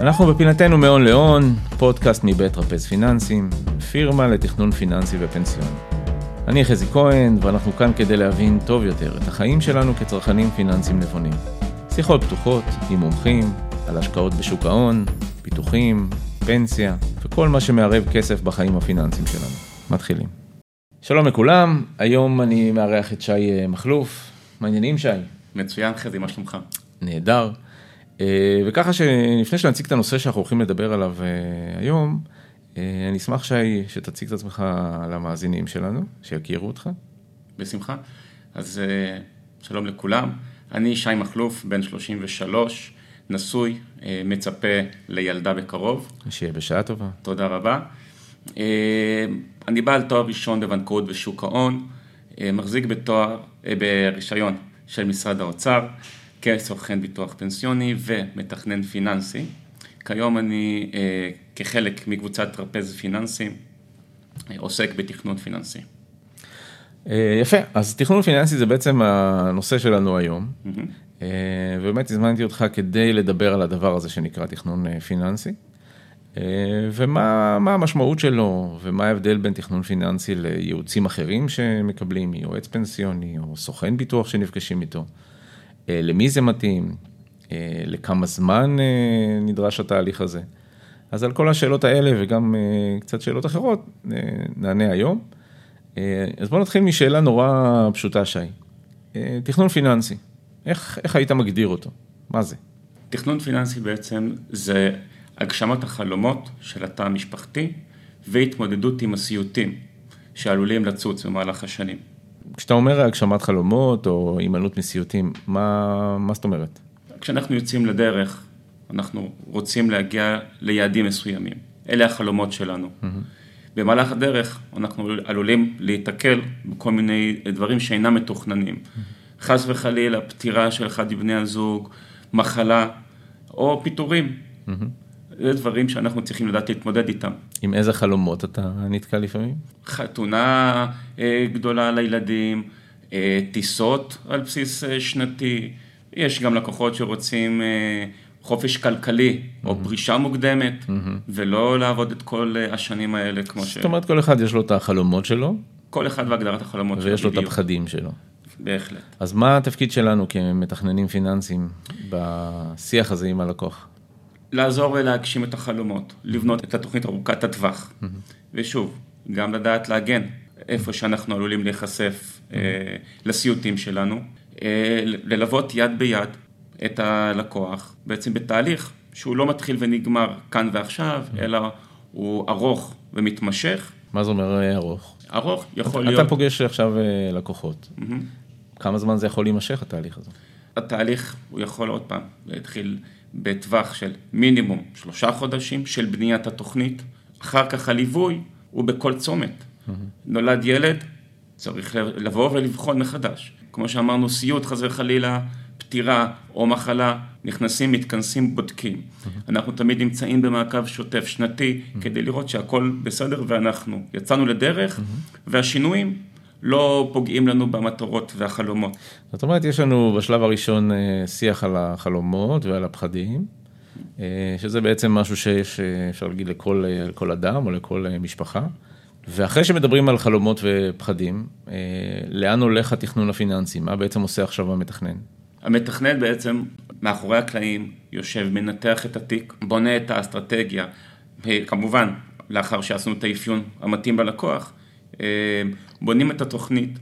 אנחנו בפינתנו מהון להון, פודקאסט מבית רפז פיננסים, פירמה לתכנון פיננסי ופנסיוני. אני חזי כהן, ואנחנו כאן כדי להבין טוב יותר את החיים שלנו כצרכנים פיננסיים נבונים. שיחות פתוחות עם מומחים על השקעות בשוק ההון, פיתוחים, פנסיה וכל מה שמערב כסף בחיים הפיננסיים שלנו. מתחילים. שלום לכולם, היום אני מארח את שי מכלוף. מעניינים שי? מצוין חזי, מה שלומך? נהדר. אה, וככה שלפני שנציג את הנושא שאנחנו הולכים לדבר עליו אה, היום, אה, אני אשמח שי, שתציג את עצמך למאזינים שלנו, שיכירו אותך. בשמחה. אז שלום לכולם, אני שי מכלוף, בן 33, נשוי, מצפה לילדה בקרוב. שיהיה בשעה טובה. תודה רבה. אני בעל תואר ראשון בבנקאות ושוק ההון, מחזיק בתואר, ברישיון של משרד האוצר. כסוכן ביטוח פנסיוני ומתכנן פיננסי. כיום אני, אה, כחלק מקבוצת טרפז פיננסי, אה, עוסק בתכנון פיננסי. אה, יפה, אז תכנון פיננסי זה בעצם הנושא שלנו היום. Mm-hmm. ובאמת הזמנתי אותך כדי לדבר על הדבר הזה שנקרא תכנון פיננסי. ומה המשמעות שלו, ומה ההבדל בין תכנון פיננסי לייעוצים אחרים שמקבלים מיועץ פנסיוני, או סוכן ביטוח שנפגשים איתו. אה, למי זה מתאים, אה, לכמה זמן אה, נדרש התהליך הזה. אז על כל השאלות האלה וגם קצת שאלות אחרות נענה היום. אז בואו נתחיל משאלה נורא פשוטה, שי. תכנון פיננסי, איך, איך היית מגדיר אותו? מה זה? תכנון פיננסי בעצם זה הגשמת החלומות של התא המשפחתי והתמודדות עם הסיוטים שעלולים לצוץ במהלך השנים. כשאתה אומר הגשמת חלומות או הימנעות מסיוטים, מה, מה זאת אומרת? כשאנחנו יוצאים לדרך, אנחנו רוצים להגיע ליעדים מסוימים. אלה החלומות שלנו. Mm-hmm. במהלך הדרך אנחנו עלולים להיתקל בכל מיני דברים שאינם מתוכננים. Mm-hmm. חס וחלילה, פטירה של אחד מבני הזוג, מחלה או פיטורים. Mm-hmm. זה דברים שאנחנו צריכים לדעת להתמודד איתם. עם איזה חלומות אתה נתקע לפעמים? חתונה אה, גדולה לילדים, אה, טיסות על בסיס אה, שנתי, יש גם לקוחות שרוצים חופש כלכלי mm-hmm. או פרישה מוקדמת, mm-hmm. ולא לעבוד את כל השנים האלה כמו ש... זאת אומרת, כל אחד יש לו את החלומות שלו. כל אחד והגדרת החלומות שלו, ויש לו את הפחדים שלו. בהחלט. אז מה התפקיד שלנו כמתכננים פיננסיים בשיח הזה עם הלקוח? לעזור להגשים את החלומות, לבנות את התוכנית ארוכת הטווח. Mm-hmm. ושוב, גם לדעת להגן איפה שאנחנו עלולים להיחשף mm-hmm. אה, לסיוטים שלנו, אה, ללוות יד ביד את הלקוח, בעצם בתהליך שהוא לא מתחיל ונגמר כאן ועכשיו, mm-hmm. אלא הוא ארוך ומתמשך. מה זה אומר אה, ארוך? ארוך יכול אתה, להיות... אתה פוגש עכשיו לקוחות, mm-hmm. כמה זמן זה יכול להימשך התהליך הזה? התהליך, הוא יכול עוד פעם להתחיל בטווח של מינימום שלושה חודשים של בניית התוכנית, אחר כך הליווי הוא בכל צומת. נולד ילד, צריך לבוא ולבחון מחדש. כמו שאמרנו, סיוט חס וחלילה, פטירה או מחלה, נכנסים, מתכנסים, בודקים. אנחנו תמיד נמצאים במעקב שוטף שנתי. כדי לראות שהכל בסדר ואנחנו יצאנו לדרך. והשינויים לא פוגעים לנו במטרות והחלומות. זאת אומרת, יש לנו בשלב הראשון אה, שיח על החלומות ועל הפחדים, אה, שזה בעצם משהו שיש, אה, אפשר להגיד, לכל, לכל אדם או לכל משפחה. ואחרי שמדברים על חלומות ופחדים, לאן הולך התכנון הפיננסי? מה בעצם עושה עכשיו המתכנן? המתכנן בעצם, מאחורי הקלעים, יושב, מנתח את התיק, בונה את האסטרטגיה, כמובן, לאחר שעשינו את האפיון המתאים ללקוח, אה, בונים את התוכנית,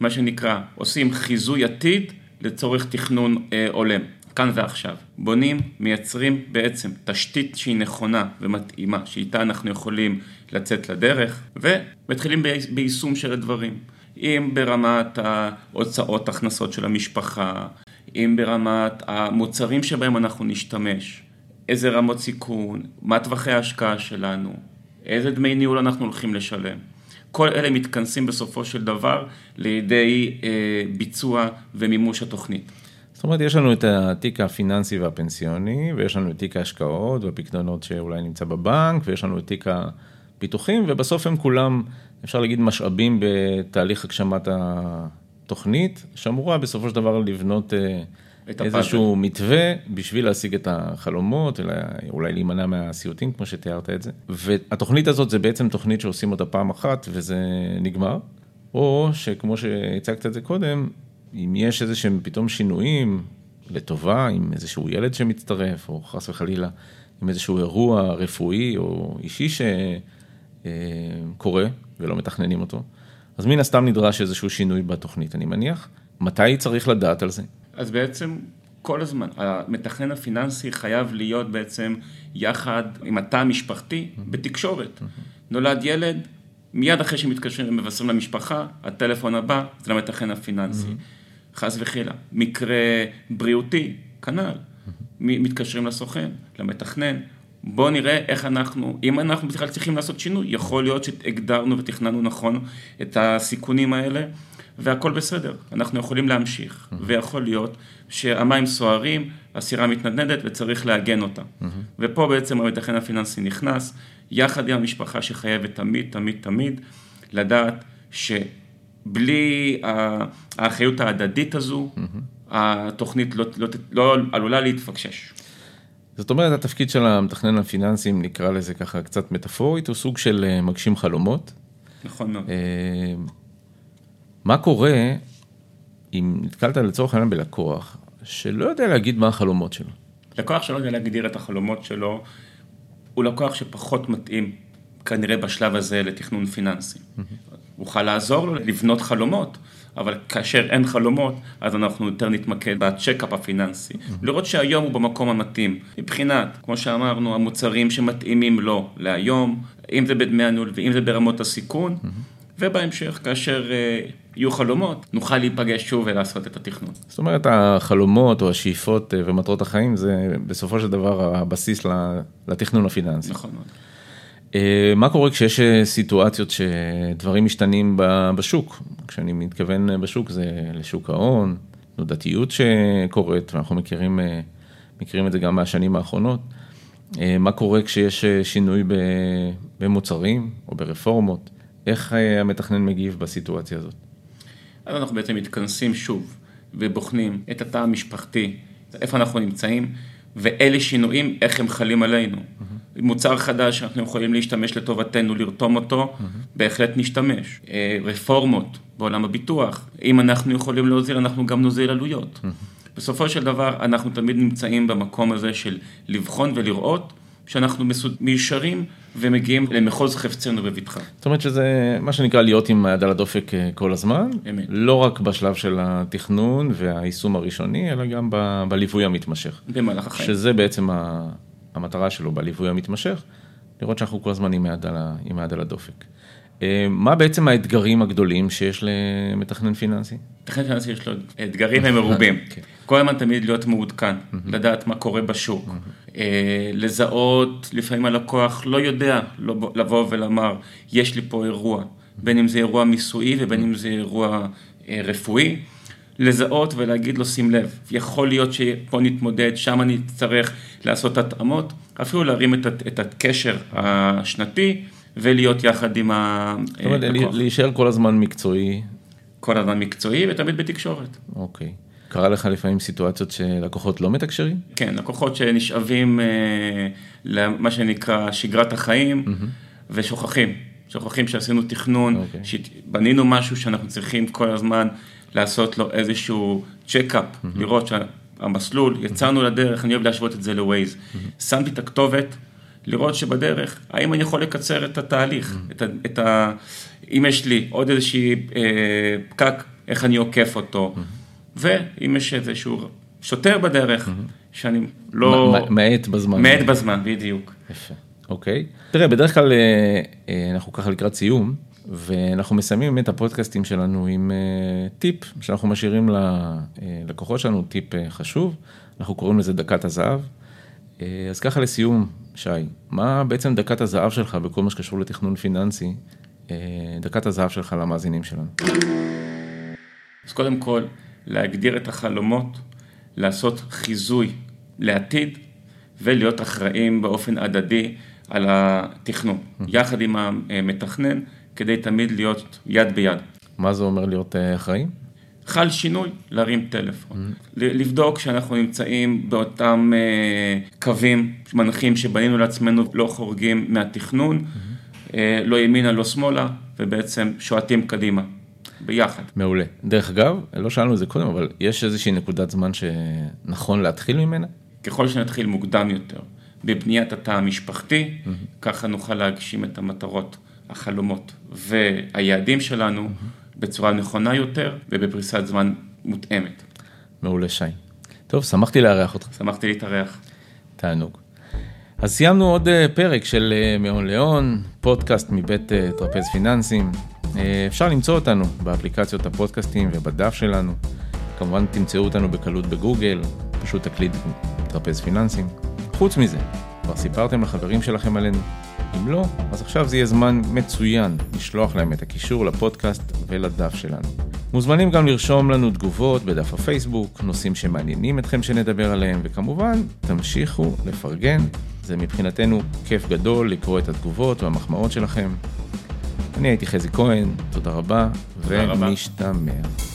מה שנקרא, עושים חיזוי עתיד לצורך תכנון אה, הולם, כאן ועכשיו. בונים, מייצרים בעצם תשתית שהיא נכונה ומתאימה, שאיתה אנחנו יכולים לצאת לדרך, ומתחילים ביישום של הדברים. אם ברמת ההוצאות הכנסות של המשפחה, אם ברמת המוצרים שבהם אנחנו נשתמש, איזה רמות סיכון, מה טווחי ההשקעה שלנו, איזה דמי ניהול אנחנו הולכים לשלם. כל אלה מתכנסים בסופו של דבר לידי אה, ביצוע ומימוש התוכנית. זאת אומרת, יש לנו את התיק הפיננסי והפנסיוני, ויש לנו את תיק ההשקעות והפקדונות שאולי נמצא בבנק, ויש לנו את תיק הפיתוחים, ובסוף הם כולם, אפשר להגיד, משאבים בתהליך הגשמת התוכנית, שאמורה בסופו של דבר לבנות אה. איזשהו מתווה בשביל להשיג את החלומות, אלא אולי להימנע מהסיוטים, כמו שתיארת את זה. והתוכנית הזאת זה בעצם תוכנית שעושים אותה פעם אחת וזה נגמר, או שכמו שהצגת את זה קודם, אם יש איזה שהם פתאום שינויים לטובה, עם איזשהו ילד שמצטרף, או חס וחלילה, עם איזשהו אירוע רפואי או אישי שקורה ולא מתכננים אותו, אז מן הסתם נדרש איזשהו שינוי בתוכנית, אני מניח. מתי צריך לדעת על זה? אז בעצם כל הזמן, המתכנן הפיננסי חייב להיות בעצם יחד עם התא המשפחתי בתקשורת. נולד ילד, מיד אחרי שמתקשרים ומבשרים למשפחה, הטלפון הבא זה למתכנן הפיננסי. חס וחלילה. מקרה בריאותי, כנ"ל. מתקשרים לסוכן, למתכנן. בואו נראה איך אנחנו, אם אנחנו בכלל צריכים לעשות שינוי, יכול להיות שהגדרנו ותכננו נכון את הסיכונים האלה, והכל בסדר, אנחנו יכולים להמשיך, ויכול להיות שהמים סוערים, הסירה מתנדנדת וצריך לעגן אותה. ופה בעצם המתכן הפיננסי נכנס, יחד עם המשפחה שחייבת תמיד, תמיד, תמיד, לדעת שבלי האחריות ההדדית הזו, התוכנית לא, לא, לא עלולה להתפקשש. זאת אומרת, התפקיד של המתכנן הפיננסי, אם נקרא לזה ככה קצת מטאפורית, הוא סוג של אה, מגשים חלומות. נכון מאוד. מה קורה אם נתקלת לצורך העניין בלקוח שלא יודע להגיד מה החלומות שלו? לקוח שלא יודע להגדיר את החלומות שלו, הוא לקוח שפחות מתאים כנראה בשלב הזה לתכנון פיננסי. הוא יכול לעזור לו לבנות חלומות, אבל כאשר אין חלומות, אז אנחנו יותר נתמקד בצ'קאפ הפיננסי. לראות שהיום הוא במקום המתאים. מבחינת, כמו שאמרנו, המוצרים שמתאימים לו להיום, אם זה בדמי הניהול ואם זה ברמות הסיכון, ובהמשך, כאשר uh, יהיו חלומות, נוכל להיפגש שוב ולעשות את התכנון. זאת אומרת, החלומות או השאיפות אה, ומטרות החיים זה בסופו של דבר הבסיס לתכנון הפיננסי. נכון מאוד. אה, מה קורה כשיש סיטואציות שדברים משתנים בשוק? כשאני מתכוון בשוק זה לשוק ההון, תנודתיות שקורית, ואנחנו מכירים, מכירים את זה גם מהשנים האחרונות. מה קורה כשיש שינוי במוצרים או ברפורמות? איך המתכנן מגיב בסיטואציה הזאת? אז אנחנו בעצם מתכנסים שוב ובוחנים את התא המשפחתי, איפה אנחנו נמצאים, ואלה שינויים, איך הם חלים עלינו. Mm-hmm. מוצר חדש שאנחנו יכולים להשתמש לטובתנו, לרתום אותו, mm-hmm. בהחלט נשתמש. אה, רפורמות בעולם הביטוח, אם אנחנו יכולים להוזיל, אנחנו גם נוזיל עלויות. Mm-hmm. בסופו של דבר, אנחנו תמיד נמצאים במקום הזה של לבחון ולראות שאנחנו מיושרים ומגיעים למחוז חפצנו בבטחה. זאת אומרת שזה מה שנקרא להיות עם היד על הדופק אה, כל הזמן, אמת. לא רק בשלב של התכנון והיישום הראשוני, אלא גם ב- בליווי המתמשך. במהלך החיים. שזה בעצם ה- המטרה שלו בליווי המתמשך, לראות שאנחנו כל הזמן עם היד על, ה- עם היד על הדופק. אה, מה בעצם האתגרים הגדולים שיש למתכנן פיננסי? מתכנן פיננסי יש לו אתגרים הם מרובים. כן. כל הזמן תמיד להיות מעודכן, לדעת מה קורה בשוק, לזהות, לפעמים הלקוח לא יודע לא- לבוא ולומר, יש לי פה אירוע, בין אם זה אירוע מיסויי ובין אם זה אירוע אה, רפואי, לזהות ולהגיד לו, שים לב, יכול להיות שפה נתמודד, שם אני אצטרך לעשות התאמות, אפילו להרים את, את הקשר השנתי ולהיות יחד עם זאת אומרת, הלקוח. להישאר כל הזמן מקצועי, כל הזמן מקצועי ותמיד בתקשורת. אוקיי. קרה לך לפעמים סיטואציות שלקוחות לא מתקשרים? כן, לקוחות שנשאבים אה, למה שנקרא שגרת החיים ושוכחים, שוכחים שעשינו תכנון, אוקיי. שבנינו משהו שאנחנו צריכים כל הזמן לעשות לו איזשהו check-up, לראות שהמסלול, יצאנו לדרך, אני אוהב להשוות את זה ל Waze, שמתי את הכתובת, לראות שבדרך, האם אני יכול לקצר את התהליך, את ה, את ה, אם יש לי עוד איזושהי אה, פקק, איך אני עוקף אותו, ואם יש איזשהו שוטר בדרך, שאני לא... מאט בזמן. מאט בזמן, בדיוק. יפה, אוקיי. תראה, בדרך כלל אה, אה, אנחנו ככה לקראת סיום, ואנחנו מסיימים את הפודקאסטים שלנו עם אה, טיפ שאנחנו משאירים ללקוחות שלנו, טיפ חשוב, אנחנו קוראים לזה דקת הזהב. אז ככה לסיום, שי, מה בעצם דקת הזהב שלך בכל מה שקשור לתכנון פיננסי, דקת הזהב שלך למאזינים שלנו? אז קודם כל, להגדיר את החלומות, לעשות חיזוי לעתיד, ולהיות אחראים באופן הדדי על התכנון, יחד עם המתכנן, כדי תמיד להיות יד ביד. מה זה אומר להיות אה, אחראים? חל שינוי, להרים טלפון. Mm-hmm. לבדוק שאנחנו נמצאים באותם uh, קווים מנחים שבנינו לעצמנו, לא חורגים מהתכנון, mm-hmm. uh, לא ימינה, לא שמאלה, ובעצם שועטים קדימה, ביחד. מעולה. דרך אגב, לא שאלנו את זה קודם, אבל יש איזושהי נקודת זמן שנכון להתחיל ממנה? ככל שנתחיל מוקדם יותר, בבניית התא המשפחתי, mm-hmm. ככה נוכל להגשים את המטרות, החלומות והיעדים שלנו. Mm-hmm. בצורה נכונה יותר ובפריסת זמן מותאמת. מעולה שי. טוב, שמחתי לארח אותך. שמחתי להתארח. תענוג. אז סיימנו עוד אה, פרק של אה, מאון לאון, פודקאסט מבית אה, טרפז פיננסים. אפשר למצוא אותנו באפליקציות הפודקאסטים ובדף שלנו. כמובן תמצאו אותנו בקלות בגוגל, פשוט תקליד טרפז פיננסים. חוץ מזה, כבר סיפרתם לחברים שלכם עלינו? אם לא, אז עכשיו זה יהיה זמן מצוין לשלוח להם את הקישור לפודקאסט ולדף שלנו. מוזמנים גם לרשום לנו תגובות בדף הפייסבוק, נושאים שמעניינים אתכם שנדבר עליהם, וכמובן, תמשיכו לפרגן. זה מבחינתנו כיף גדול לקרוא את התגובות והמחמאות שלכם. אני הייתי חזי כהן, תודה רבה, תודה ונשתמע. רבה.